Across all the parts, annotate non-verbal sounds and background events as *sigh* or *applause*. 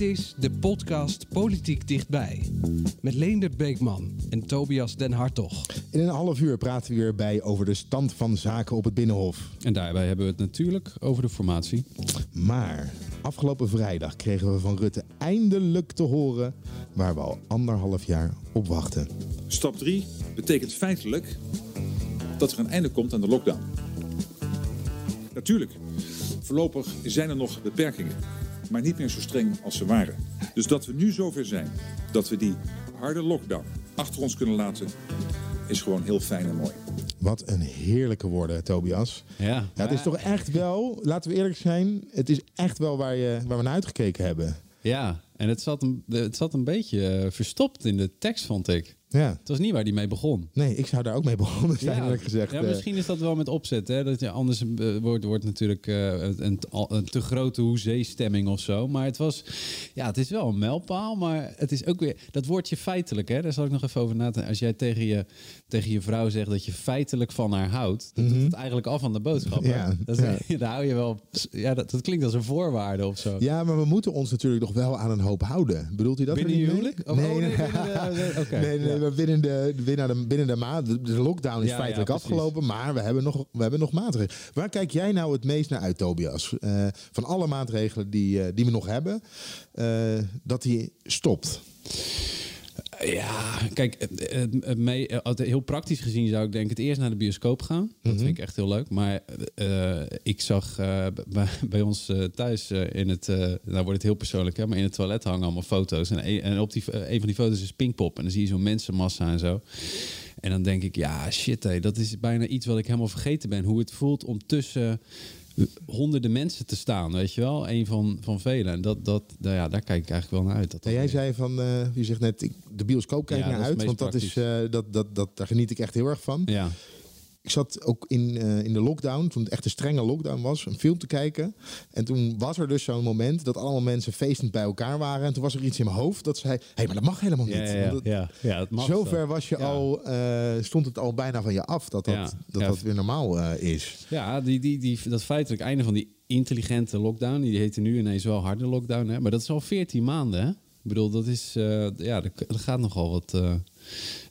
Dit is de podcast Politiek Dichtbij. Met Leendert Beekman en Tobias Den Hartog. In een half uur praten we weer bij over de stand van zaken op het Binnenhof. En daarbij hebben we het natuurlijk over de formatie. Maar afgelopen vrijdag kregen we van Rutte eindelijk te horen waar we al anderhalf jaar op wachten. Stap 3 betekent feitelijk dat er een einde komt aan de lockdown. Natuurlijk, voorlopig zijn er nog beperkingen, maar niet meer zo streng als ze waren. Dus dat we nu zover zijn dat we die harde lockdown achter ons kunnen laten, is gewoon heel fijn en mooi. Wat een heerlijke woorden, Tobias. Ja, Ja, het is toch echt wel, laten we eerlijk zijn, het is echt wel waar, je, waar we naar uitgekeken hebben. Ja, en het zat een, het zat een beetje eh, verstopt in de tekst, vond ik. Ja. Het was niet waar die mee begon. Nee, ik zou daar ook mee begonnen zijn, gezegd. Ja, Eh, misschien is dat wel met opzet. Hè? Dat je, anders eh, wordt, wordt natuurlijk eh, een, een, te grote hoezee-stemming of zo. Maar het was, ja, het is wel een mijlpaal. Maar het is ook weer, dat woordje feitelijk, hè? daar zal ik nog even over nadenken. Als jij tegen je, tegen je vrouw zegt dat je feitelijk van haar houdt, dan doet het eigenlijk af van de boodschap. Ja, Dat, is- ja. *laughs* daar hou je wel, ja, dat, dat klinkt als een voorwaarde of zo. Ja, maar we moeten ons natuurlijk nog wel aan een hoop houden. Bedoelt u dat? Binnen niet huwelijk? Oh, nee, oh, nee, nee, *laughs* maar binnen de, binnen de, binnen de maand. De, lockdown is feitelijk afgelopen, maar we hebben, nog, we hebben nog maatregelen. Waar kijk jij nou het meest naar uit, Tobias? Eh, van alle maatregelen die, eh, die we nog hebben, eh, dat die stopt. Ja, kijk, eh, eh, mee, heel praktisch gezien zou ik denk het eerst naar de bioscoop gaan. Dat vind ik echt heel leuk. Maar eh, ik zag eh, bij, bij ons thuis in het, nou wordt het heel persoonlijk, hè, maar in het toilet hangen allemaal foto's. En, een- en op die, een van die foto's is Pinkpop. En dan zie je zo'n mensenmassa en zo. En dan denk ik, ja, shit, hé, dat is bijna iets wat ik helemaal vergeten ben. Hoe het voelt om tussen honderden mensen te staan, weet je wel? Een van, van velen. En dat, dat, nou ja, daar kijk ik eigenlijk wel naar uit. Dat jij zei van, eh je zegt net, ik- de bioscoop kijk Ja, naar uit. Want dat is, eh, dat, dat, dat, daar geniet ik echt heel erg van. Ja. Ik zat ook in, eh, in de lockdown, toen het echt een strenge lockdown was, een film te kijken. En toen was er dus zo'n moment dat allemaal mensen feestend bij elkaar waren. En toen was er iets in mijn hoofd dat zei, hé, hey, maar dat mag helemaal niet. Ja, ja, ja. Mag Zover zo. was je al, eh, stond het al bijna van je af dat dat, dat, weer normaal eh, is. Ja, die, die, die, dat feitelijk einde van die intelligente lockdown, die heette nu ineens wel harde lockdown, hè? maar dat is al 14 maanden. Hè? Ik bedoel, dat is, ja, er, er gaat nogal wat,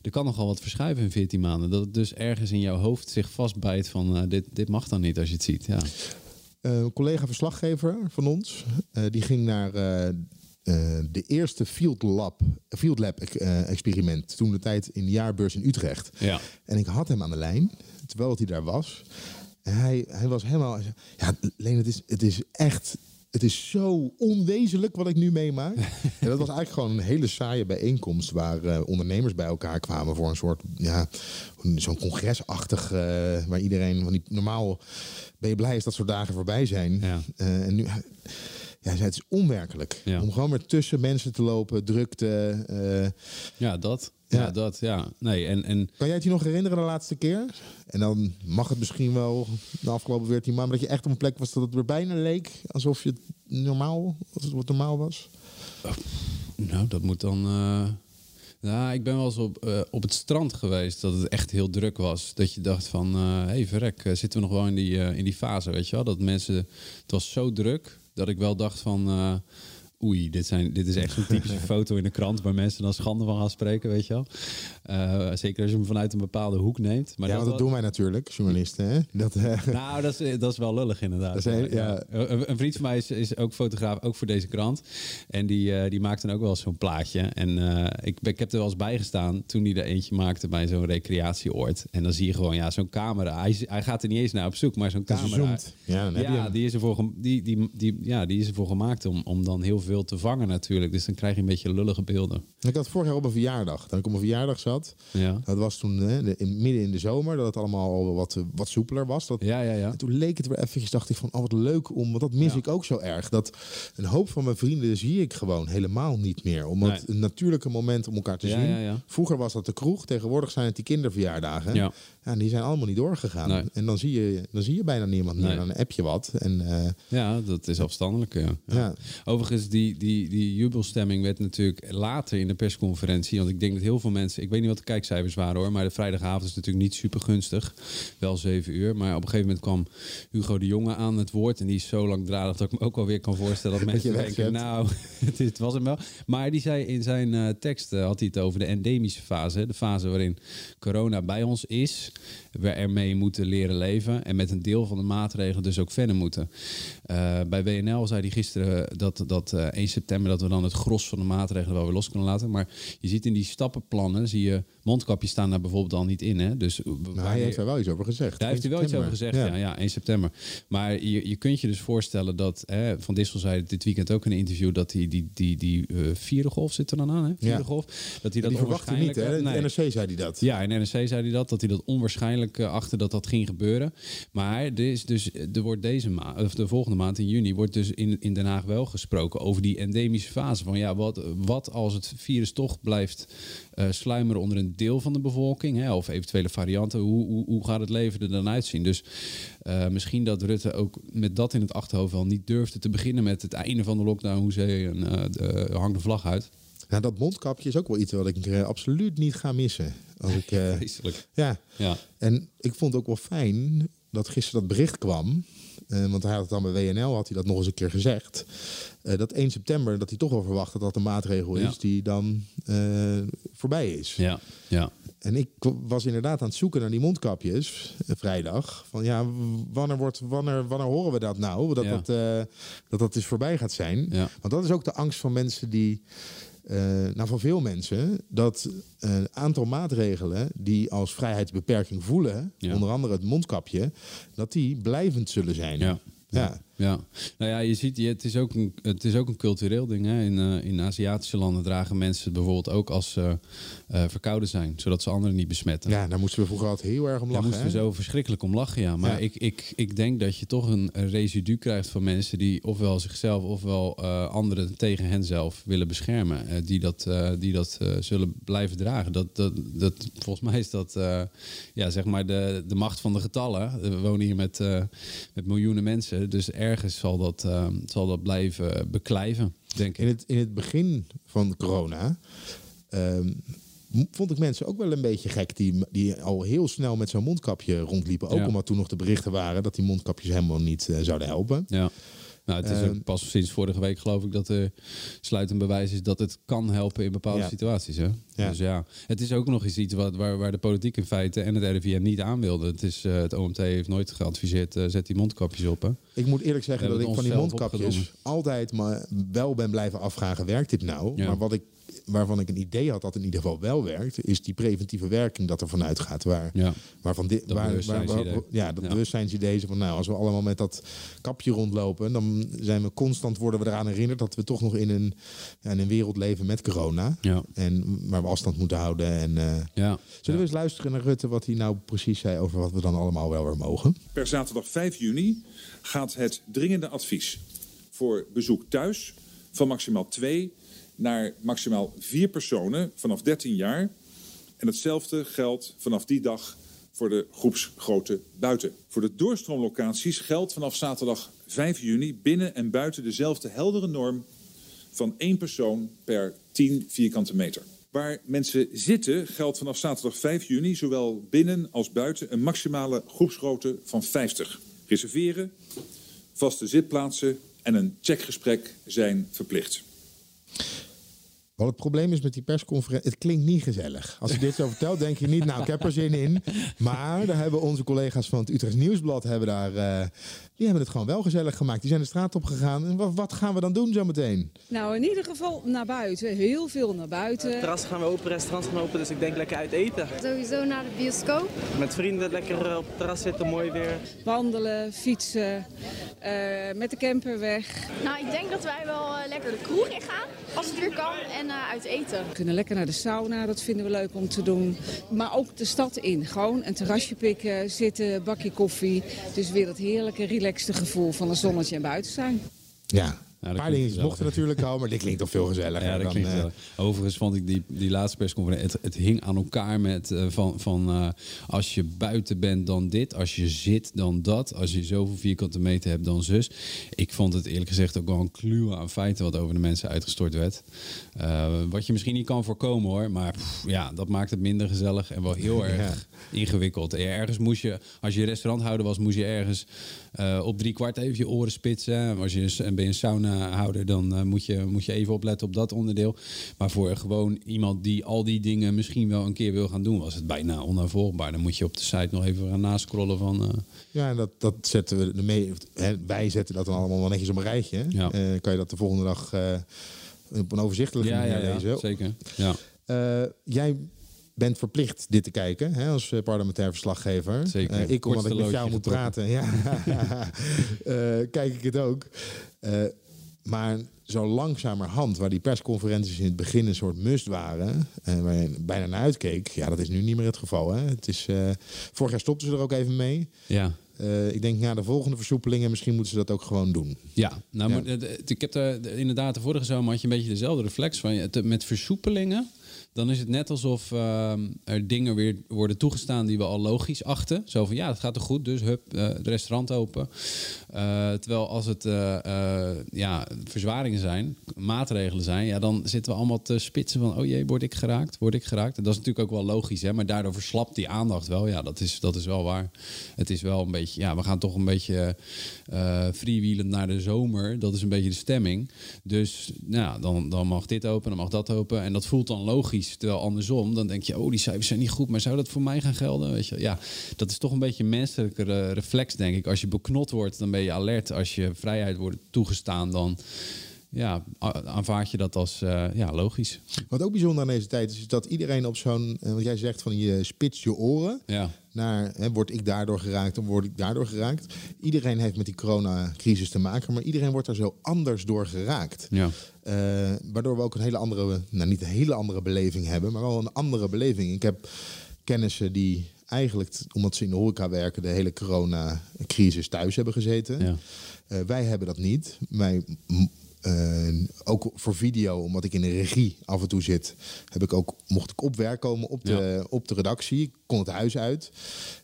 er kan nogal wat verschuiven in 14 maanden. Dat het dus ergens in jouw hoofd zich vastbijt van eh, dit, dit mag dan niet als je het ziet. Ja. Eh, een collega-verslaggever van ons, eh, die ging naar de eerste Field Lab, Field Lab experiment. Toen de tijd in de jaarbeurs in Utrecht. Ja. En ik had hem aan de lijn, terwijl hij daar was. En hij, hij was helemaal... Ja, Leen, het is, het is echt... Het is zo onwezenlijk wat ik nu meemaak. *laughs* en dat was eigenlijk gewoon een hele saaie bijeenkomst... waar eh, ondernemers bij elkaar kwamen voor een soort... Ja, zo'n congresachtig... eh, waar iedereen... van die Normaal ben je blij als dat soort dagen voorbij zijn. Ja. Eh, en nu... Ja, het is onwerkelijk. Ja. Om gewoon weer tussen mensen te lopen, drukte. Ja, dat. Ja, Ja. dat. Ja. Nee, en, en kan jij het je nog herinneren de laatste keer? En dan mag het misschien wel de afgelopen 14 maanden... dat je echt op een plek was dat het weer bijna leek... alsof je het normaal, als het wat normaal was. Nou, dat moet dan. eh Nou, ik ben wel eens op, eh, op het strand geweest dat het echt heel druk was. Dat je dacht van, hé hey, verrek, eh, zitten we nog wel in die, eh, in die fase, weet je wel? Dat mensen, het was zo druk dat ik wel dacht van, eh, oei, dit, zijn, dit is echt zo'n typische *laughs* foto in de krant waar mensen dan schande van gaan spreken, weet je wel? Eh, zeker als je hem vanuit een bepaalde hoek neemt. Maar ja, dat doen wij natuurlijk, journalisten. Hè? Dat, eh, *laughs* nou, dat is, dat is wel lullig inderdaad. Heel- ja. Een, een vriend van mij is, is ook fotograaf, ook voor deze krant. En die, eh, die maakt dan ook wel zo'n plaatje. En eh, ik, ik heb er wel eens bij gestaan toen hij er eentje maakte bij zo'n recreatieoord. En dan zie je gewoon, ja, zo'n camera. Hij, hij gaat er niet eens naar op zoek, maar zo'n camera. ja, dan heb je ja, hem. die is ervoor, die, die, die, ja, die is ervoor gemaakt om, om dan heel wil te vangen natuurlijk. Dus dan krijg je een beetje lullige beelden. Ik had vorig jaar op een verjaardag. Dat ik op een verjaardag zat. Ja, Dat was toen hè, de- in, midden in de zomer. Dat het allemaal al wat, wat soepeler was. Dat, ja, ja. ja. En toen leek het weer eventjes, dacht ik van, oh wat leuk om, want dat mis Ja. ik ook zo erg. Dat een hoop van mijn vrienden zie ik gewoon helemaal niet meer. Omdat Nee. een natuurlijke moment om elkaar te Ja, zien. ja, ja. Vroeger was dat de kroeg, tegenwoordig zijn het die kinderverjaardagen. Ja. Ja, en die zijn allemaal niet doorgegaan. Nee. En dan zie je, dan zie je bijna niemand meer. Nee. Dan app je wat. En eh, Ja, dat is afstandelijk. Ja. Overigens, die, die, die jubelstemming werd natuurlijk later in de persconferentie. Want ik denk dat heel veel mensen. Ik weet niet wat de kijkcijfers waren hoor. Maar de vrijdagavond is natuurlijk niet super gunstig. Wel zeven uur. Maar op een gegeven moment kwam Hugo de Jonge aan het woord. En die is zo langdradig dat ik me ook alweer kan voorstellen dat *laughs* mensen denken. Nou, *laughs* dit was hem wel. Maar die zei in zijn eh, tekst: eh, had hij het over de endemische fase. De fase waarin corona bij ons is. We ermee moeten leren leven. En met een deel van de maatregelen dus ook verder moeten. Eh, bij WNL zei hij gisteren dat, dat 1 september dat we dan het gros van de maatregelen wel weer los kunnen laten. Maar je ziet in die stappenplannen, zie je mondkapjes staan daar bijvoorbeeld al niet in. Hè? Dus, Nou, hij heeft er wel iets over gezegd. daar heeft hij wel iets over gezegd, ja. Ja. ja, 1 september. Maar je, je kunt je dus voorstellen dat... Hè, Van Dissel zei dit weekend ook in een interview... dat die, die, die, die eh, vierde golf zit er dan aan, hè? Vierde Ja. golf. Dat hij dat Die verwachtte niet, hè? Nee. NRC zei hij dat. Ja, in NRC zei hij dat, dat hij dat onwaarschijnlijk eh, achter dat dat ging gebeuren. Maar er, is dus, er wordt deze maand, of de volgende maand in juni, wordt dus in, in Den Haag wel gesproken over die endemische fase. Van ja, wat, wat als het virus toch blijft eh, sluimeren onder een deel van de bevolking, hè, of eventuele varianten, hoe, hoe, hoe gaat het leven er dan uitzien? Dus eh, misschien dat Rutte ook met dat in het achterhoofd wel niet durfde te beginnen met het einde van de lockdown. Hoe je, eh, de, hang de vlag uit. Nou, dat mondkapje is ook wel iets wat ik eh, absoluut niet ga missen. Als *laughs* ik, eh, ja, Ja, En ik vond het ook wel fijn dat gisteren dat bericht kwam. Eh, want hij had het dan bij WNL, had hij dat nog eens een keer gezegd. Eh, dat 1 september, dat hij toch wel verwacht dat dat een maatregel is Ja. die dan eh, voorbij is. ja, ja. En ik was inderdaad aan het zoeken naar die mondkapjes vrijdag. Van ja, wanneer, wordt, wanneer, wanneer horen we dat nou? Dat, Ja. dat, dat dat dus voorbij gaat zijn. Ja. Want dat is ook de angst van mensen die. Eh, nou, van veel mensen. Dat een aantal maatregelen die als vrijheidsbeperking voelen. Ja. Onder andere het mondkapje. Dat die blijvend zullen zijn. Ja. Ja. Ja, nou ja, je ziet, je- het is ook een, het is ook een cultureel ding. Hè. In, eh, in Aziatische landen dragen mensen het bijvoorbeeld ook als ze eh, verkouden zijn, zodat ze anderen niet besmetten. ja, daar moesten we vroeger altijd heel erg om Daar lachen. moesten we zo verschrikkelijk om lachen, ja. Maar Ja. Ik, ik, ik denk dat je toch een, residu krijgt van mensen die ofwel zichzelf ofwel eh, anderen tegen henzelf willen beschermen. die dat, die dat zullen blijven dragen. Dat, dat, dat, volgens mij is dat ja, zeg maar de, de macht van de getallen. We wonen hier met, met miljoenen mensen. Dus ergens zal dat, eh, zal dat blijven beklijven, denk In ik. het, in het begin van corona ehm, vond ik mensen ook wel een beetje gek die, die al heel snel met zo'n mondkapje rondliepen. Ook Ja. omdat toen nog de berichten waren dat die mondkapjes helemaal niet eh, zouden helpen. Ja. Nou, het is Ehm, ook pas sinds vorige week geloof ik dat er sluitend bewijs is dat het kan helpen in bepaalde Ja. situaties. Hè? Ja. Dus ja, het is ook nog eens iets wat, waar, waar de politiek in feite en het RIVM niet aan wilde. Het, is, eh, het OMT heeft nooit geadviseerd, eh, zet die mondkapjes op. Hè? Ik moet eerlijk zeggen dat ik van die mondkapjes opgedrongen. altijd maar wel ben blijven afvragen, werkt dit nou? Ja. Maar wat ik, waarvan ik een idee had dat in ieder geval wel werkt, is die preventieve werking dat er vanuit gaat. Waar, Ja. waarvan dit, Dat waar, waar, bewustzijnsidee. waar- ja, dat Ja. bewustzijnsidee van nou, als we allemaal met dat kapje rondlopen, dan zijn we constant worden we eraan herinnerd dat we toch nog in een, ja, in een wereld leven met corona. Ja. En waar we afstand moeten houden. En, eh, Ja. Zullen we eens luisteren naar Rutte wat hij nou precies zei over wat we dan allemaal wel weer mogen? Per zaterdag 5 juni gaat het dringende advies voor bezoek thuis van maximaal 2 naar maximaal 4 personen vanaf 13 jaar. En hetzelfde geldt vanaf die dag voor de groepsgrootte buiten. Voor de doorstroomlocaties geldt vanaf zaterdag 5 juni binnen en buiten dezelfde heldere norm van één persoon per 10 vierkante meter. Waar mensen zitten geldt vanaf zaterdag 5 juni zowel binnen als buiten een maximale groepsgrootte van 50. Reserveren, vaste zitplaatsen en een checkgesprek zijn verplicht. Wat het probleem is met die persconferentie, het klinkt niet gezellig. Als ik dit zo vertel, denk je niet, nou, ik heb er zin in. Maar daar hebben onze collega's van het Utrecht Nieuwsblad, hebben daar, eh, die hebben het gewoon wel gezellig gemaakt. Die zijn de straat op gegaan. En wat, wat gaan we dan doen zometeen? Nou, in ieder geval naar buiten. Heel veel naar buiten. Terras gaan we open, restaurants gaan open, dus ik denk lekker uit eten. Sowieso naar de bioscoop. Met vrienden lekker op het terras zitten, mooi weer. Wandelen, fietsen, eh, met de camper weg. Nou, ik denk dat wij wel eh, lekker de kroeg in gaan, als het weer kan, en uit eten. We kunnen lekker naar de sauna, dat vinden we leuk om te doen. Maar ook de stad in. Gewoon een terrasje pikken, zitten, bakje koffie. Dus weer dat heerlijke, relaxte gevoel van een zonnetje en buiten zijn. Ja, dat een paar dingen mochten natuurlijk al, maar dit klinkt toch veel gezelliger. Ja, dat dan, klinkt eh. Overigens vond ik die, die laatste persconferentie, het, het hing aan elkaar met eh, van, van eh, als je buiten bent dan dit, als je zit dan dat, als je zoveel vierkante meter hebt dan zus. Ik vond het eerlijk gezegd ook wel een kluwe aan feiten wat over de mensen uitgestort werd. Eh, wat je misschien niet kan voorkomen hoor, maar pff, ja, dat maakt het minder gezellig en wel heel *laughs* erg ingewikkeld. En Ergens moest je, als je restauranthouder was, moest je ergens eh, op drie kwart even je oren spitsen. En Als je en ben je een saunahouder, dan eh, moet, je, moet je even opletten op dat onderdeel. Maar voor gewoon iemand die al die dingen misschien wel een keer wil gaan doen, was het bijna onaanvolgbaar. Dan moet je op de site nog even gaan nascrollen van. eh, Ja, en dat, dat zetten we. Hè, wij zetten dat dan allemaal wel netjes op een rijtje. hè. Ja. Eh, kan je dat de volgende dag eh, op een overzichtelijke ja, manier ja, lezen. zeker. Ja, Eh, jij bent verplicht dit te kijken hè, als eh, parlementair verslaggever. Zeker. Eh, ik, omdat ik met jou moet praten, ja, *laughs* kijk ik het ook. Eh, maar zo langzamerhand, waar die persconferenties in het begin een soort must waren, en waar je bijna naar uitkeek, ja, dat is nu niet meer het geval. Hè? Het is, eh, vorig jaar stopten ze er ook even mee. ja. Eh, ik denk na de volgende versoepelingen, misschien moeten ze dat ook gewoon doen. Ja, nou, Ja. maar, eh, de- ik heb de- inderdaad de vorige zomer had je een beetje dezelfde reflex van Met versoepelingen, dan is het net alsof ehm, er dingen weer worden toegestaan die we al logisch achten. Zo van ja, het gaat er goed, dus hup, eh, het restaurant open. Eh, terwijl als het eh, ja, verzwaringen zijn, maatregelen zijn, ja, dan zitten we allemaal te spitsen van oh jee, word ik geraakt, word ik geraakt. En dat is natuurlijk ook wel logisch, hè, maar daardoor verslapt die aandacht wel. Ja, dat is, dat is wel waar. Het is wel een beetje, ja, we gaan toch een beetje freewheelend naar de zomer. Dat is een beetje de stemming. Dus nou, dan, dan mag dit open, dan mag dat open. En dat voelt dan logisch. Terwijl andersom, dan denk je, oh, die cijfers zijn niet goed, maar zou dat voor mij gaan gelden? Weet je, ja, dat is toch een beetje een menselijke reflex, denk ik. Als je beknot wordt, dan ben je alert. Als je vrijheid wordt toegestaan, dan ja, aanvaard je dat als eh, ja, logisch. Wat ook bijzonder aan deze tijd is, is dat iedereen op zo'n, eh, wat jij zegt van je spits je oren, Ja, naar hè, word ik daardoor geraakt of word ik daardoor geraakt. Iedereen heeft met die coronacrisis te maken, maar iedereen wordt er zo anders door geraakt. ja. Eh, waardoor we ook een hele andere, nou niet een hele andere beleving hebben, maar wel een andere beleving. Ik heb kennissen die eigenlijk, omdat ze in de horeca werken, de hele coronacrisis thuis hebben gezeten. Ja. Eh, wij hebben dat niet. Wij, eh, ook voor video, omdat ik in de regie af en toe zit, heb ik ook, mocht ik op werk komen op de, op de redactie. Ik kon het huis uit.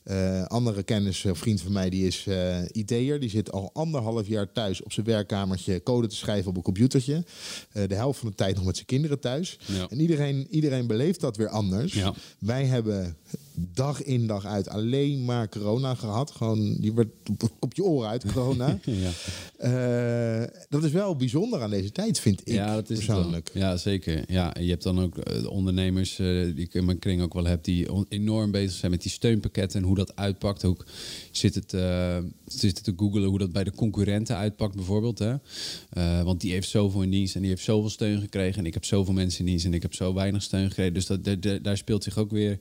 Eh, andere kennis, een vriend van mij, die is eh IT'er. Die zit al anderhalf jaar thuis op zijn werkkamertje code te schrijven op een computertje. De helft van de tijd nog met zijn kinderen thuis. Ja. En iedereen, iedereen beleeft dat weer anders. Ja. Wij hebben dag in dag uit alleen maar corona gehad. Gewoon, die werd op, je oren uit, corona. *laughs* dat is wel bijzonder aan deze tijd, vind ik ja, dat is het persoonlijk. Ja, zeker. Ja, en je hebt dan ook eh, de ondernemers eh, die ik in mijn kring ook wel heb, die enorm bezig zijn met die steunpakketten en hoe dat uitpakt. Ook zitten te, zitten te googelen hoe dat bij de concurrenten uitpakt, bijvoorbeeld. Hè? Eh, want die heeft zoveel in dienst en die heeft zoveel steun gekregen. En ik heb zoveel mensen in dienst en ik heb zo weinig steun gekregen. Dus dat, de- de- daar speelt zich ook weer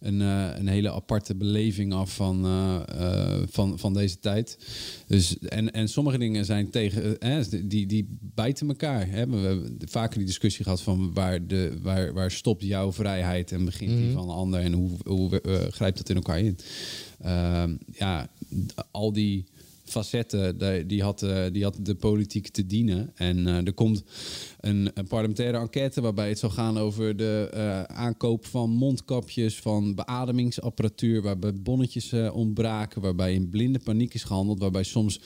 een, eh, een hele aparte beleving af van, eh, van, van deze tijd. Dus, en, en sommige dingen zijn tegen, die, die bijten elkaar. Hè? We hebben vaker die discussie gehad van waar, de, waar, waar stopt jouw vrijheid en begint die van een ander en hoe, hoe grijpt dat in elkaar in. Ehm, ja, al die facetten, die- had, eh, die had de politiek te dienen. En eh, er komt een, een parlementaire enquête waarbij het zal gaan over de eh, aankoop van mondkapjes, van beademingsapparatuur, waarbij bonnetjes eh, ontbraken, waarbij in blinde paniek is gehandeld, waarbij soms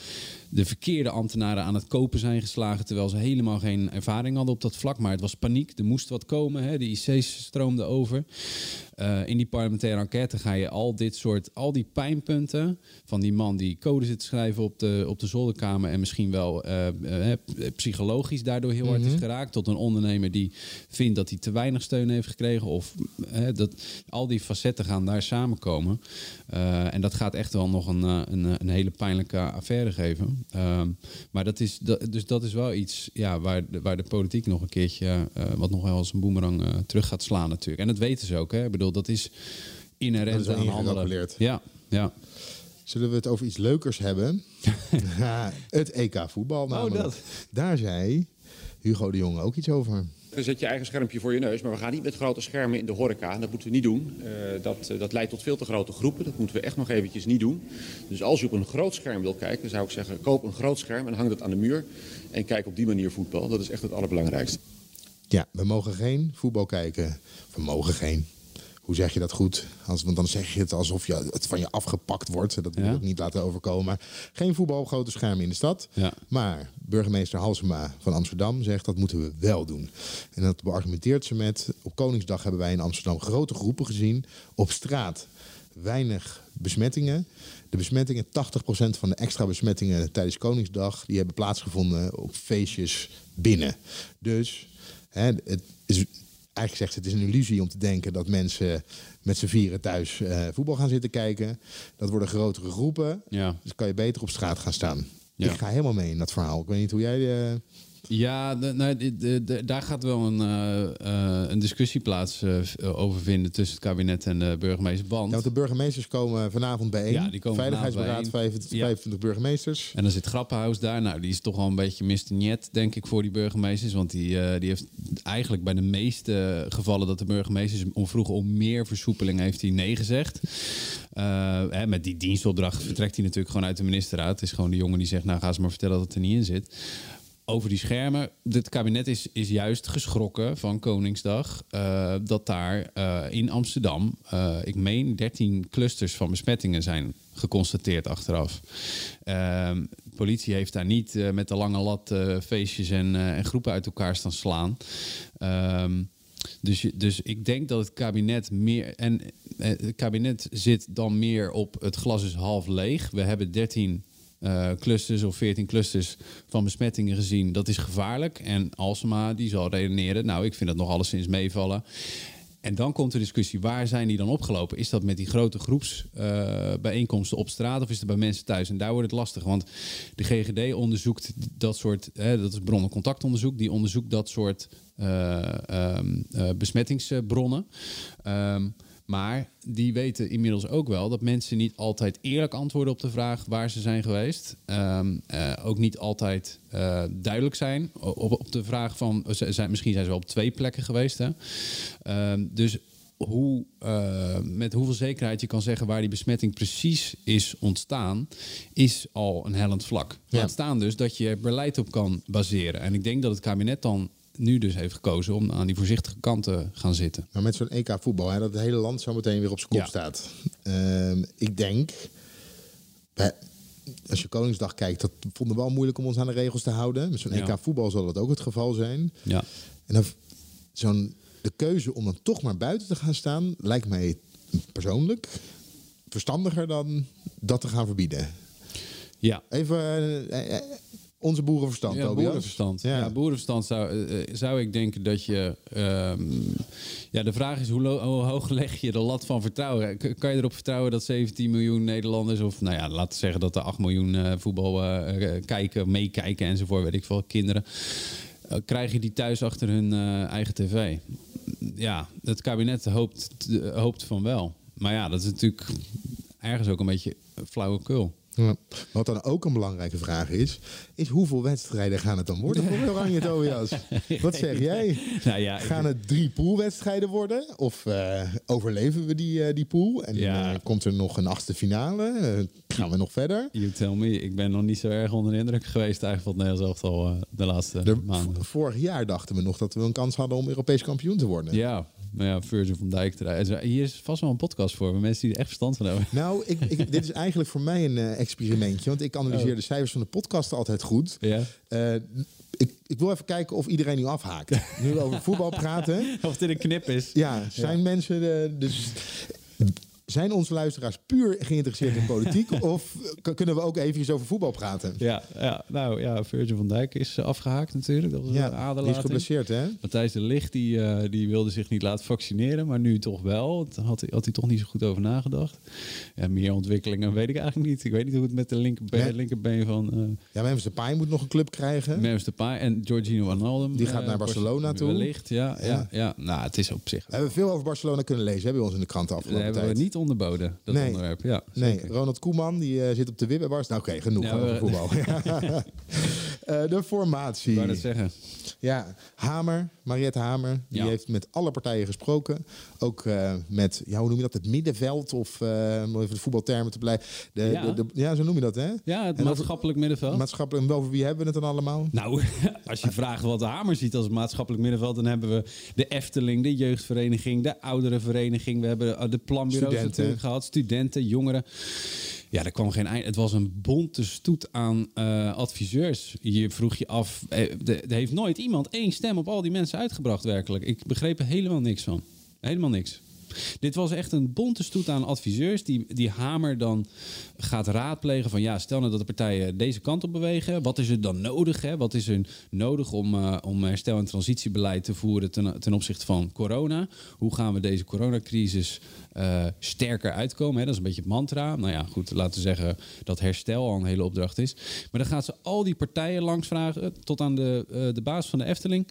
de verkeerde ambtenaren aan het kopen zijn geslagen, terwijl ze helemaal geen ervaring hadden op dat vlak. Maar het was paniek, er moest wat komen, hè? de IC's stroomden over. Eh, in die parlementaire enquête ga je al dit soort, al die pijnpunten van die man die code zit te schrijven op de, op de zolderkamer en misschien wel psychologisch daardoor heel hard is geraakt geraakt tot een ondernemer die vindt dat hij te weinig steun heeft gekregen. Of hè, dat, al die facetten gaan daar samenkomen. Eh, en dat gaat echt wel nog een, eh, een, een hele pijnlijke affaire geven. Ehm, maar dat is, dat, dus dat is wel iets ja, waar, de, waar de politiek nog een keertje, eh, wat nog wel als een boemerang terug gaat slaan natuurlijk. En dat weten ze ook. Hè? Ik bedoel, dat is inherent Dat is wel aan andere... ingecalculeerd. Ja, ja. Zullen we het over iets leukers hebben? *laughs* *laughs* Ja, het EK voetbal namelijk. Oh, dat. Daar zei Hugo de Jonge ook iets over. Dan zet je eigen schermpje voor je neus, maar we gaan niet met grote schermen in de horeca. Dat moeten we niet doen. Eh, dat, eh, dat leidt tot veel te grote groepen. Dat moeten we echt nog eventjes niet doen. Dus als je op een groot scherm wil kijken, dan zou ik zeggen, koop een groot scherm en hang dat aan de muur. En kijk op die manier voetbal. Dat is echt het allerbelangrijkste. Ja, we mogen geen voetbal kijken. We mogen geen. Hoe zeg je dat goed? Als, want dan zeg je het alsof je, het van je afgepakt wordt. Dat wil Ja. ik niet laten overkomen. Maar geen voetbal op grote schermen in de stad. Ja. Maar burgemeester Halsema van Amsterdam zegt dat moeten we wel doen. En dat beargumenteert ze met... op Koningsdag hebben wij in Amsterdam grote groepen gezien. Op straat weinig besmettingen. De besmettingen, 80% van de extra besmettingen tijdens Koningsdag... die hebben plaatsgevonden op feestjes binnen. Dus hè, het is... Eigenlijk zegt ze, het is een illusie om te denken dat mensen met z'n vieren thuis eh, voetbal gaan zitten kijken. Dat worden grotere groepen. Ja. Dus kan je beter op straat gaan staan. Ja. Ik ga helemaal mee in dat verhaal. Ik weet niet hoe jij... eh, Ja, nou, daar gaat wel een, eh, eh, een discussie plaats eh, over vinden tussen het kabinet en de burgemeester. Want, Ja, want de burgemeesters komen vanavond bijeen. Ja, die komen Veiligheidsberaad, vanavond bijeen. 25, Ja. 25 burgemeesters. en dan zit Grappenhuis daar. Nou, die is toch wel een beetje. Niet, denk ik, voor die burgemeesters. Want die, die heeft eigenlijk bij de meeste gevallen dat de burgemeesters om vroegen om meer versoepeling heeft hij nee gezegd. Hè, met die dienstopdracht vertrekt hij natuurlijk gewoon uit de ministerraad. Het is gewoon de jongen die zegt, nou ga ze maar vertellen dat het er niet in zit. Over die schermen. Het kabinet is, is juist geschrokken van Koningsdag. eh, dat daar eh, in Amsterdam, eh, ik meen, 13 clusters van besmettingen zijn geconstateerd achteraf. Ehm, politie heeft daar niet met de lange lat feestjes en, en groepen uit elkaar staan slaan. Ehm, dus, dus ik denk dat het kabinet meer. En het kabinet zit dan meer op het glas is half leeg. We hebben 13 eh, clusters of 14 clusters van besmettingen gezien. Dat is gevaarlijk. En Alsema die zal redeneren. Nou, ik vind dat nog alleszins meevallen. En dan komt de discussie, waar zijn die dan opgelopen? Is dat met die grote groepsbijeenkomsten op straat of is het bij mensen thuis? En daar wordt het lastig, want de GGD onderzoekt dat soort, hè, dat is bron- en contactonderzoek, die onderzoekt dat soort eh, ehm, eh, besmettingsbronnen. Ehm, maar die weten inmiddels ook wel dat mensen niet altijd eerlijk antwoorden op de vraag waar ze zijn geweest. Ehm, eh, ook niet altijd eh, duidelijk zijn op, op de vraag van, zijn, misschien zijn ze wel op twee plekken geweest. Hè? Ehm, dus hoe, eh, met hoeveel zekerheid je kan zeggen waar die besmetting precies is ontstaan, is al een hellend vlak. Ja. Laat staan dus dat je beleid op kan baseren. En ik denk dat het kabinet dan nu dus heeft gekozen om aan die voorzichtige kant te gaan zitten. Maar met zo'n EK voetbal, hè, dat het hele land zo meteen weer op zijn kop Ja. staat. Ehm, ik denk, als je Koningsdag kijkt, dat vonden we wel moeilijk om ons aan de regels te houden. Met zo'n Ja. EK voetbal zal dat ook het geval zijn. Ja. En dan, zo'n, de keuze om dan toch maar buiten te gaan staan, lijkt mij persoonlijk verstandiger dan dat te gaan verbieden. Ja, Even eh, eh, onze boerenverstand, Ja, Tobias. boerenverstand. Ja. Ja. boerenverstand zou, eh, eh, zou ik denken dat je... ehm, ja, de vraag is hoe, hoog leg je de lat van vertrouwen? K- kan je erop vertrouwen dat 17 miljoen Nederlanders... of nou ja, laten we zeggen dat er 8 miljoen eh, voetbal kijken, meekijken enzovoort, weet ik veel, kinderen... krijg je die thuis achter hun eigen tv? Ja, het kabinet hoopt, hoopt van wel. Maar ja, dat is natuurlijk ergens ook een beetje flauwekul. Ja. Wat dan ook een belangrijke vraag is, is hoeveel wedstrijden gaan het dan worden voor Oranje *laughs* Tobias? Wat zeg *laughs* jij? Nou ja, Gaan het drie poolwedstrijden worden? Of eh, overleven we die, eh, die pool? En Ja. eh, komt er nog een achtste finale? Gaan we nog verder? You tell me. Ik ben nog niet zo erg onder de indruk geweest eigenlijk van het Nederlands elftal de laatste De- maanden. vorig jaar dachten we nog dat we een kans hadden om Europees kampioen te worden. Ja, maar ja, Virgil van Dijk eruit. Hier is vast wel een podcast voor, met mensen die er echt verstand van hebben. Nou, ik, ik, *laughs* dit is eigenlijk voor mij een eh, experimentje. Want ik analyseer Oh. de cijfers van de podcast altijd goed. Ja. Eh, ik, ik wil even kijken of iedereen nu afhaakt. Nu we over voetbal praten. *laughs* Of dit een knip is. Ja, zijn mensen... eh, dus zijn onze luisteraars puur geïnteresseerd in politiek? *laughs* of kunnen we ook even over voetbal praten? Ja, ja, nou ja, Virgil van Dijk is eh, afgehaakt natuurlijk. Dat was Ja, die is geblesseerd, hè? Matthijs de Ligt die, eh, die wilde zich niet laten vaccineren, maar nu toch wel. Daar had, hij- had hij toch niet zo goed over nagedacht. Ja, meer ontwikkelingen weet ik eigenlijk niet. Ik weet niet hoe het met de linkerbeen, Nee. linkerbeen van eh Ja, Memphis Depay moet nog een club krijgen. Memphis Depay en Giorgino Wijnaldum. Die gaat naar Barcelona toe. Wellicht, ja, ja. Ja. ja, Nou, het is op zich... We hebben veel over Barcelona kunnen lezen hè, bij ons in de kranten afgelopen hebben tijd. we niet onderboden, dat Nee. onderwerp. Ja, Nee. Ronald Koeman die eh, zit op de Barcelona. Nou, oké, genoeg Ja, we- voetbal. *laughs* *laughs* Eh, de formatie. Ik wou dat zeggen. Ja, Hamer, Mariette Hamer, die Ja. heeft met alle partijen gesproken. Ook eh, met, ja, hoe noem je dat, het middenveld of eh, om even de voetbaltermen te blijven. De, Ja. de, de- ja, zo noem je dat, hè? Ja, het En over- maatschappelijk middenveld. Maatschappelijk, en over wie hebben we het dan allemaal? Nou, *laughs* als je vraagt wat de Hamer ziet als maatschappelijk middenveld, dan hebben we de Efteling, de jeugdvereniging, de ouderenvereniging. We hebben de planbureaus natuurlijk gehad, studenten, jongeren. Ja, er kwam geen eind. Het was een bonte stoet aan eh, adviseurs. Je vroeg je af, eh, er heeft nooit iemand één stem op al die mensen uitgebracht werkelijk. Ik begreep er helemaal niks van. Helemaal niks. Dit was echt een bonte stoet aan adviseurs die, die Hamer dan gaat raadplegen van ja, stel nou dat de partijen deze kant op bewegen. Wat is er dan nodig? Hè? Wat is er nodig om, eh, om herstel- en transitiebeleid te voeren ten, ten opzichte van corona? Hoe gaan we deze coronacrisis eh, sterker uitkomen? Hè? Dat is een beetje het mantra. Nou ja, goed, laten we zeggen dat herstel al een hele opdracht is. Maar dan gaat ze al die partijen langs vragen, tot aan de, eh, de baas van de Efteling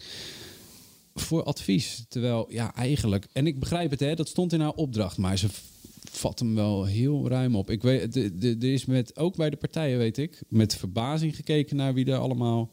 voor advies. Terwijl, ja, eigenlijk... En ik begrijp het, hè, dat stond in haar opdracht. Maar ze vat hem wel heel ruim op. Ik weet, er is met, ook bij de partijen, weet ik... met verbazing gekeken naar wie er allemaal...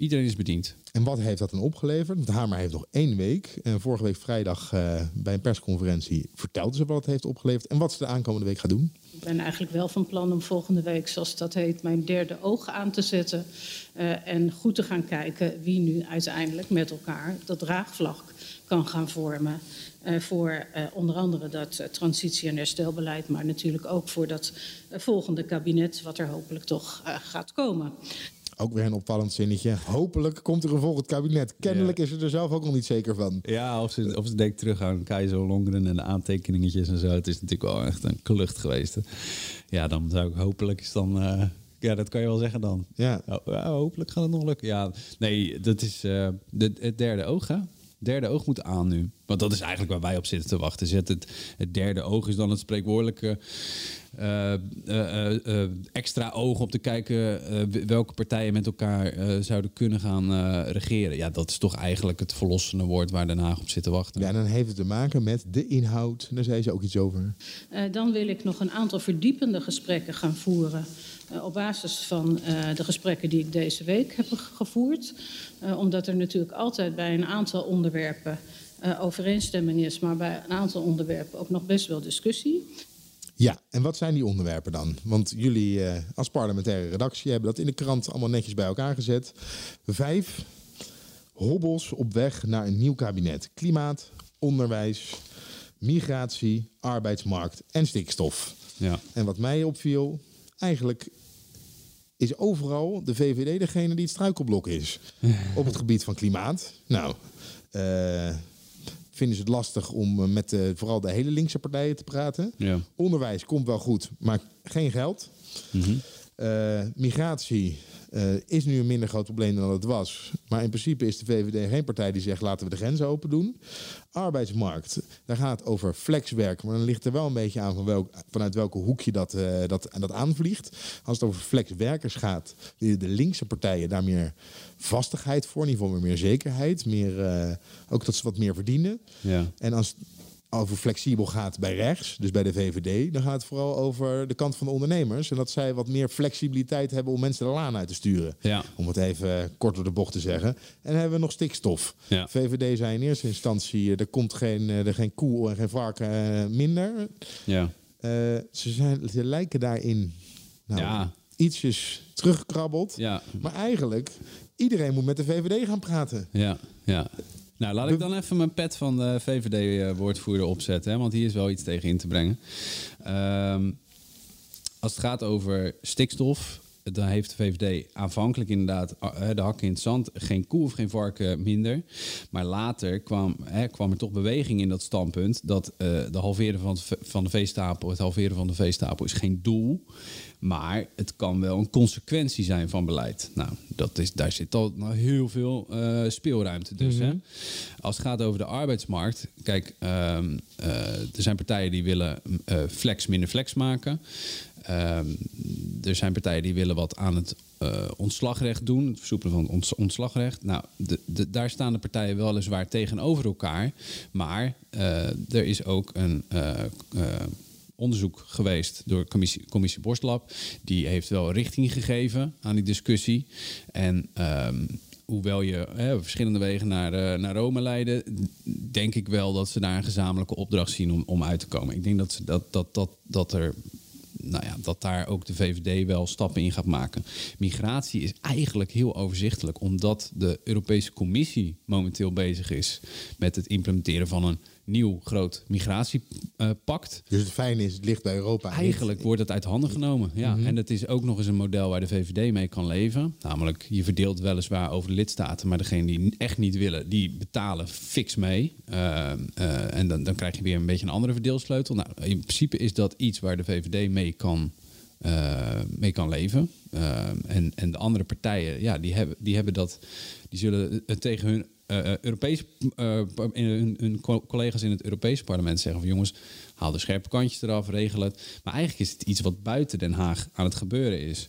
Iedereen is bediend. En wat heeft dat dan opgeleverd? Want Hamer heeft nog één week. En vorige week vrijdag eh, bij een persconferentie vertelde ze wat het heeft opgeleverd. En wat ze de aankomende week gaat doen. Ik ben eigenlijk wel van plan om volgende week, zoals dat heet, mijn derde oog aan te zetten. eh, en goed te gaan kijken wie nu uiteindelijk met elkaar dat draagvlak kan gaan vormen. eh, voor eh, onder andere dat eh, transitie- en herstelbeleid, maar natuurlijk ook voor dat volgende kabinet, wat er hopelijk toch gaat komen. Ook weer een opvallend zinnetje. Hopelijk komt er een volgend kabinet. Kennelijk is ze er zelf ook nog niet zeker van. Ja, of ze, of ze denkt terug aan Keizer Longren en de aantekeningetjes en zo. Het is natuurlijk wel echt een klucht geweest. hè. Ja, dan zou ik hopelijk is dan... eh, ja, dat kan je wel zeggen dan. Ja. Oh, ja, hopelijk gaat het nog lukken. Ja, nee, dat is eh, de, het derde oog, hè? Derde oog moet aan nu. Want dat is eigenlijk waar wij op zitten te wachten. Zet het, het derde oog is dan het spreekwoordelijke eh, eh, eh, extra oog om te kijken eh, welke partijen met elkaar eh, zouden kunnen gaan eh, regeren. Ja, dat is toch eigenlijk het verlossende woord waar Den Haag op zit te wachten. Ja, dan heeft het te maken met de inhoud. Daar zei ze ook iets over. Eh, dan wil ik nog een aantal verdiepende gesprekken gaan voeren. Eh, op basis van eh, de gesprekken die ik deze week heb ge- gevoerd. Eh, omdat er natuurlijk altijd bij een aantal onderwerpen eh, overeenstemming is, maar bij een aantal onderwerpen ook nog best wel discussie. Ja, en wat zijn die onderwerpen dan? Want jullie eh, als parlementaire redactie hebben dat in de krant allemaal netjes bij elkaar gezet. Vijf hobbels op weg naar een nieuw kabinet. Klimaat, onderwijs, migratie, arbeidsmarkt en stikstof. Ja. En wat mij opviel, eigenlijk is overal de VVD degene die het struikelblok is. *laughs* Op het gebied van klimaat. Nou, eh, vinden ze het lastig om eh, met eh, vooral de hele linkse partijen te praten. Ja. Onderwijs komt wel goed, maar geen geld. Eh, migratie eh, is nu een minder groot probleem dan het was. Maar in principe is de VVD geen partij die zegt laten we de grenzen open doen. Arbeidsmarkt, daar gaat het over flexwerk. Maar dan ligt er wel een beetje aan van welk, vanuit welke hoek je dat, eh, dat, dat aanvliegt. Als het over flexwerkers gaat, willen de linkse partijen daar meer vastigheid voor. In ieder geval meer zekerheid. Meer, ook dat ze wat meer verdienen. Ja. En als over flexibel gaat bij rechts, dus bij de VVD, dan gaat het vooral over de kant van de ondernemers. En dat zij wat meer flexibiliteit hebben om mensen de laan uit te sturen. Ja. Om het even kort door de bocht te zeggen. En dan hebben we nog stikstof. Ja. VVD zei in eerste instantie, er komt geen, eh, er geen koe en geen varken eh, minder. Ja. Eh, ze, zijn, ze lijken daarin nou, Ja. ietsjes teruggekrabbeld. Ja. Maar eigenlijk, iedereen moet met de VVD gaan praten. Ja, ja. Nou, laat ik dan even mijn pet van de VVD-woordvoerder opzetten, hè, want hier is wel iets tegen in te brengen. Ehm, als het gaat over stikstof, dan heeft de VVD aanvankelijk inderdaad eh, de hakken in het zand. Geen koe of geen varken minder. Maar later kwam, hè, kwam er toch beweging in dat standpunt... dat eh, de halveren van, van de veestapel, het halveren van de veestapel is geen doel... Maar het kan wel een consequentie zijn van beleid. Nou, dat is, daar zit al nou heel veel eh, speelruimte dus. hè? Als het gaat over de arbeidsmarkt. Kijk, ehm, eh, er zijn partijen die willen eh, flex minder flex maken. Ehm, er zijn partijen die willen wat aan het eh, ontslagrecht doen. Het versoepelen van het ont- ontslagrecht. Nou, de, de- daar staan de partijen weliswaar tegenover elkaar. Maar eh, er is ook een... eh, onderzoek geweest door commissie, commissie Borstlab. Die heeft wel richting gegeven aan die discussie. En ehm, hoewel je hè, verschillende wegen naar, eh, naar Rome leiden, denk ik wel dat ze daar een gezamenlijke opdracht zien om, om uit te komen. Ik denk dat, ze, dat, dat, dat, dat er. Nou ja, dat daar ook de VVD wel stappen in gaat maken. Migratie is eigenlijk heel overzichtelijk, omdat de Europese Commissie momenteel bezig is met het implementeren van een nieuw groot migratiepact. Dus het fijne is, het ligt bij Europa. Eigenlijk wordt het uit handen genomen. Ja. Mhm. En het is ook nog eens een model waar de VVD mee kan leven. Namelijk, je verdeelt weliswaar over de lidstaten, maar degene die echt niet willen, die betalen fix mee. Eh, eh, en dan, dan krijg je weer een beetje een andere verdeelsleutel. Nou, in principe is dat iets waar de VVD mee kan, eh, mee kan leven. En, en de andere partijen, ja, die hebben, die hebben dat, die zullen het tegen hun in hun, hun co- collega's in het Europese parlement zeggen van jongens, haal de scherpe kantjes eraf, regel het. Maar eigenlijk is het iets wat buiten Den Haag aan het gebeuren is.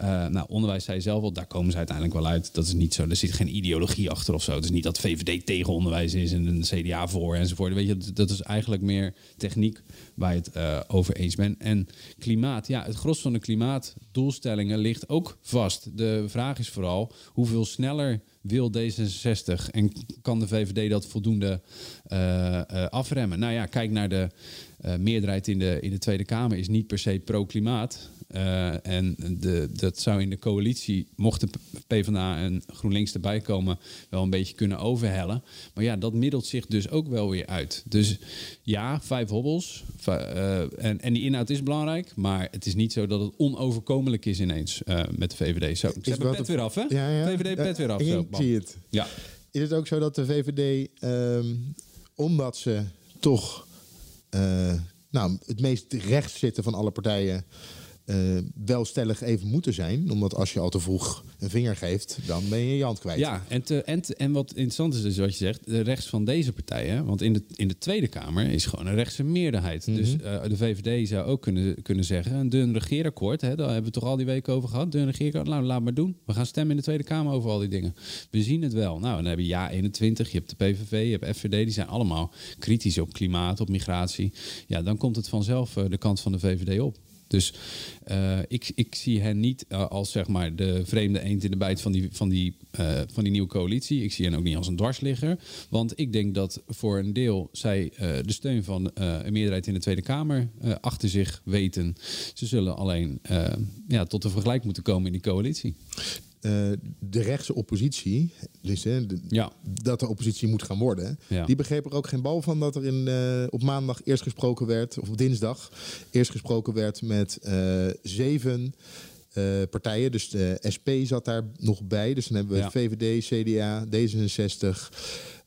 Eh, nou, onderwijs zei zelf al, daar komen ze uiteindelijk wel uit. Dat is niet zo. Er zit geen ideologie achter of zo. Het is niet dat VVD tegen onderwijs is en een CDA voor enzovoort. Weet je, dat- is eigenlijk meer techniek waar je het eh, over eens bent. En klimaat, ja, het gros van de klimaatdoelstellingen ligt ook vast. De vraag is vooral hoeveel sneller wil D66 en kan de VVD dat voldoende eh, afremmen? Nou ja, kijk naar de eh, meerderheid in de, in de Tweede Kamer is niet per se pro-klimaat. Eh, en de, dat zou in de coalitie, mocht de PvdA en GroenLinks erbij komen, wel een beetje kunnen overhellen. Maar ja, dat middelt zich dus ook wel weer uit. Dus ja, vijf hobbels. Eh, en, en die inhoud is belangrijk, maar het is niet zo dat het onoverkomelijk is ineens met de VVD. Zo, ze hebben pet weer af, hè? Ja, ja. VVD pet weer af. Ik zie het. Ja. Is het ook zo dat de VVD, ehm, omdat ze toch nou, het meest rechts zitten van alle partijen, eh, wel stellig even moeten zijn? Omdat als je al te vroeg een vinger geeft, dan ben je je hand kwijt. Ja, en, te, en, te- en wat interessant is dus wat je zegt, de rechts van deze partijen, want in de, in de Tweede Kamer is gewoon een rechtse meerderheid. Mhm. Dus eh, de VVD zou ook kunnen, kunnen zeggen, een dun regeerakkoord, hè, daar hebben we het toch al die weken over gehad, dun regeerakkoord, nou laat maar doen. We gaan stemmen in de Tweede Kamer over al die dingen. We zien het wel. Nou, dan heb je Ja 21, je hebt de PVV, je hebt FVD, die zijn allemaal kritisch op klimaat, op migratie. Ja, dan komt het vanzelf eh, de kant van de VVD op. Dus eh, ik, ik zie hen niet eh, als zeg maar de vreemde eend in de bijt van die, van, die, eh, van die nieuwe coalitie. Ik zie hen ook niet als een dwarsligger. Want ik denk dat voor een deel zij de steun van een meerderheid in de Tweede Kamer achter zich weten. Ze zullen alleen ja, tot een vergelijk moeten komen in die coalitie. Eh, de rechtse oppositie, dus hè, de- dat de oppositie moet gaan worden, Ja. die begreep er ook geen bal van dat er in, eh, op maandag eerst gesproken werd, of op dinsdag eerst gesproken werd met eh, zeven eh, partijen. Dus de SP zat daar nog bij. Dus dan hebben we Ja. VVD, CDA, D66,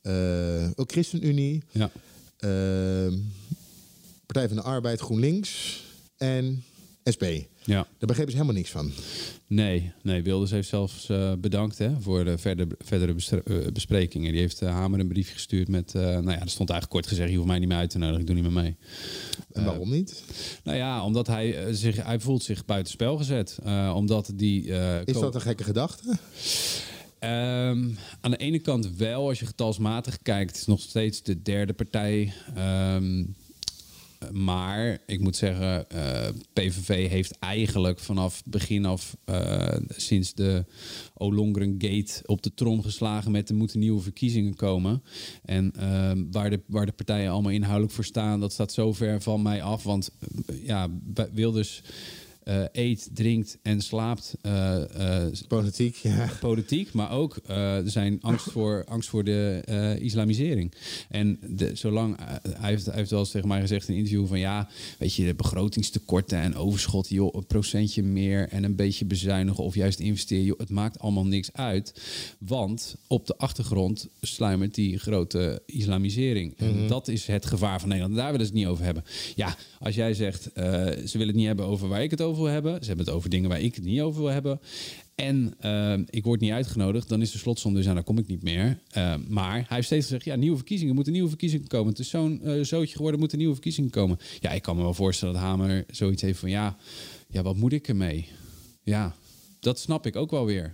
eh, ook ChristenUnie, Ja. Partij van de Arbeid, GroenLinks en SP. Ja. Daar begrepen ze helemaal niks van. Nee, nee Wilders heeft zelfs eh, bedankt hè, voor de verder, verdere eh, besprekingen. Die heeft eh, Hamer een brief gestuurd met... nou ja, er stond eigenlijk kort gezegd... je hoeft mij niet meer uit te nodigen, ik doe niet meer mee. En waarom niet? Nou ja, omdat hij, zich, hij voelt zich buitenspel gezet. Omdat die... Is dat een gekke gedachte? Ehm, aan de ene kant wel, als je getalsmatig kijkt, is nog steeds de derde partij. Ehm, maar ik moet zeggen, eh, PVV heeft eigenlijk vanaf begin af, eh, sinds de Olongren Gate op de trom geslagen met er moeten nieuwe verkiezingen komen. En ehm, waar, de, waar de partijen allemaal inhoudelijk voor staan, dat staat zo ver van mij af. Want eh, ja, bij- Wilders eh, eet, drinkt en slaapt. eh, eh, Politiek, ja. Politiek, maar ook er zijn angst voor, angst voor de islamisering. En de, zolang, hij, heeft, hij heeft wel eens tegen mij gezegd in een interview van ja, weet je, de begrotingstekorten en overschot, joh, een procentje meer en een beetje bezuinigen of juist investeren, joh, het maakt allemaal niks uit. Want op de achtergrond sluimert die grote islamisering. En Mhm. dat is het gevaar van Nederland. Daar willen ze het niet over hebben. Ja, als jij zegt, ze willen het niet hebben over waar ik het over wil hebben. Ze hebben het over dingen waar ik het niet over wil hebben. En eh, ik word niet uitgenodigd, dan is de slotsom dus, en daar kom ik niet meer. Eh, maar hij heeft steeds gezegd, ja, nieuwe verkiezingen, moeten nieuwe verkiezingen komen. Het is zo'n eh, zootje geworden, moeten nieuwe verkiezingen komen. Ja, ik kan me wel voorstellen dat Hamer zoiets heeft van, ja, ja wat moet ik ermee? Ja, dat snap ik ook wel weer.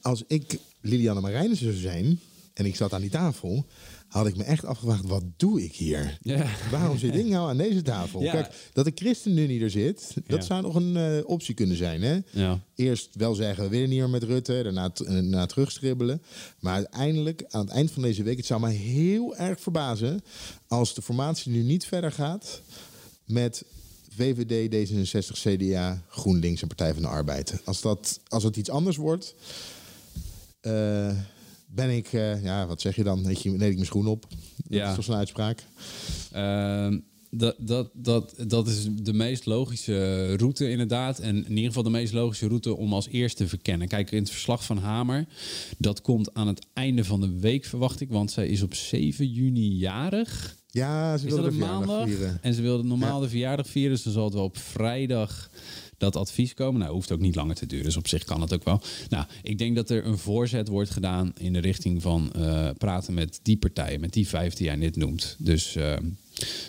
Als ik Liliane Marijnissen zou zijn en ik zat aan die tafel, had ik me echt afgevraagd, wat doe ik hier? Ja. Waarom zit ik nou aan deze tafel? Ja. Kijk, dat de ChristenUnie er zit, dat Ja. zou nog een eh, optie kunnen zijn. Hè? Ja. Eerst wel zeggen, we willen niet meer met Rutte, daarna, eh, daarna terugstribbelen. Maar uiteindelijk, aan het eind van deze week, het zou mij heel erg verbazen als de formatie nu niet verder gaat met VVD, D66, CDA, GroenLinks en Partij van de Arbeid. Als, dat, als het iets anders wordt, eh, ben ik, eh, ja, wat zeg je dan? Neem ik mijn schoen op. Dat Ja. is toch zo'n uitspraak? Ehm, dat, dat, dat, dat is de meest logische route inderdaad. En in ieder geval de meest logische route om als eerste te verkennen. Kijk, in het verslag van Hamer, dat komt aan het einde van de week verwacht ik. Want zij is op 7 juni jarig. Ja, ze Is wilde dat de verjaardag maandag? vieren. En ze wilde normaal de verjaardag vieren. Dus dan zal het wel op vrijdag dat advies komen. Nou, hoeft ook niet langer te duren. Dus op zich kan het ook wel. Nou, ik denk dat er een voorzet wordt gedaan in de richting van eh, praten met die partijen, met die vijf die jij net noemt. Dus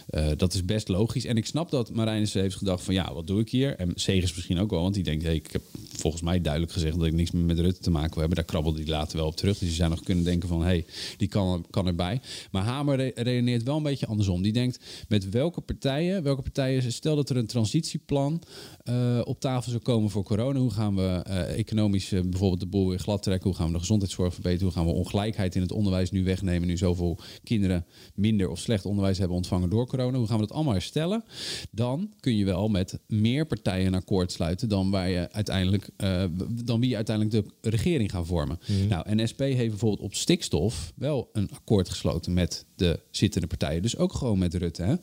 eh, dat is best logisch. En ik snap dat Marijnissen heeft gedacht van ja, wat doe ik hier? En Segers misschien ook wel, want die denkt, hey, ik heb volgens mij duidelijk gezegd dat ik niks meer met Rutte te maken wil hebben. Daar krabbelde hij later wel op terug. Dus je zou nog kunnen denken van, hé, hey, die kan, kan erbij. Maar Hamer re- redeneert wel een beetje andersom. Die denkt, met welke partijen, welke partijen, stel dat er een transitieplan eh, op tafel zou komen voor corona. Hoe gaan we eh, economisch bijvoorbeeld de boel weer glad trekken? Hoe gaan we de gezondheidszorg verbeteren? Hoe gaan we ongelijkheid in het onderwijs nu wegnemen? Nu zoveel kinderen minder of slecht onderwijs hebben ontvangen door corona. Hoe gaan we dat allemaal herstellen? Dan kun je wel met meer partijen een akkoord sluiten dan, waar je uiteindelijk, eh, dan wie uiteindelijk de regering gaat vormen. Nou, en SP heeft bijvoorbeeld op stikstof wel een akkoord gesloten met de zittende partijen. Dus ook gewoon met Rutte. Hè?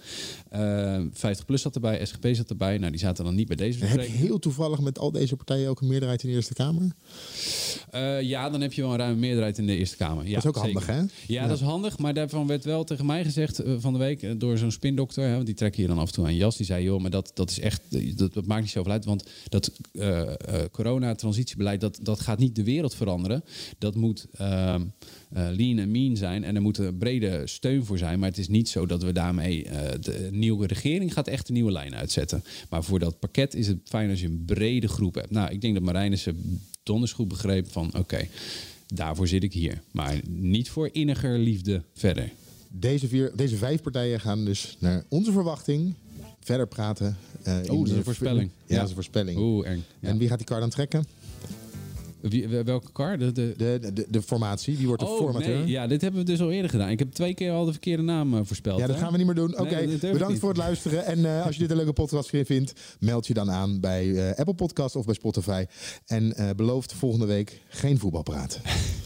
Eh, 50PLUS zat erbij, SGP zat erbij. Nou, die zaten dan niet bij deze Heb je heel toevallig met al deze partijen ook een meerderheid in de Eerste Kamer? Eh, ja, dan heb je wel een ruime meerderheid in de Eerste Kamer. Ja, Dat is ook zeker. handig, hè? Ja, Ja. dat is handig. Maar daarvan werd wel tegen mij gezegd eh, van de week eh, door zo'n spindokter. Hè, want die trekken je dan af en toe aan jas. Die zei, joh, maar dat, dat is echt, dat, dat maakt niet zoveel uit. Want dat eh, eh, corona-transitiebeleid, dat, dat gaat niet de wereld veranderen. Dat moet ehm, eh, lean en mean zijn. En er moet een brede steun voor zijn. Maar het is niet zo dat we daarmee eh, de nieuwe regering gaat echt een nieuwe lijn uitzetten. Maar voor dat pakket is het fijn als je een brede groep hebt. Nou, ik denk dat Marijnissen donders goed begreep van, oké, daarvoor zit ik hier. Maar niet voor inniger liefde verder. Deze, vier, deze vijf partijen gaan dus naar onze verwachting verder praten. eh, in Oh, dat is de- een voorspelling. Ja, dat is een voorspelling. Oeh, eng. Ja. En wie gaat die kar dan trekken? Wie, welke kar? De, de... De, de, de, formatie. Wie wordt de Oh, formateur? nee. Ja, dit hebben we dus al eerder gedaan. Ik heb twee keer al de verkeerde naam eh, voorspeld. Ja, dat hè? gaan we niet meer doen. Oké, Nee, bedankt voor het luisteren. En eh, als je dit een leuke podcast vindt, meld je dan aan bij eh, Apple Podcast of bij Spotify. En belooft volgende week geen voetbalpraat. *laughs*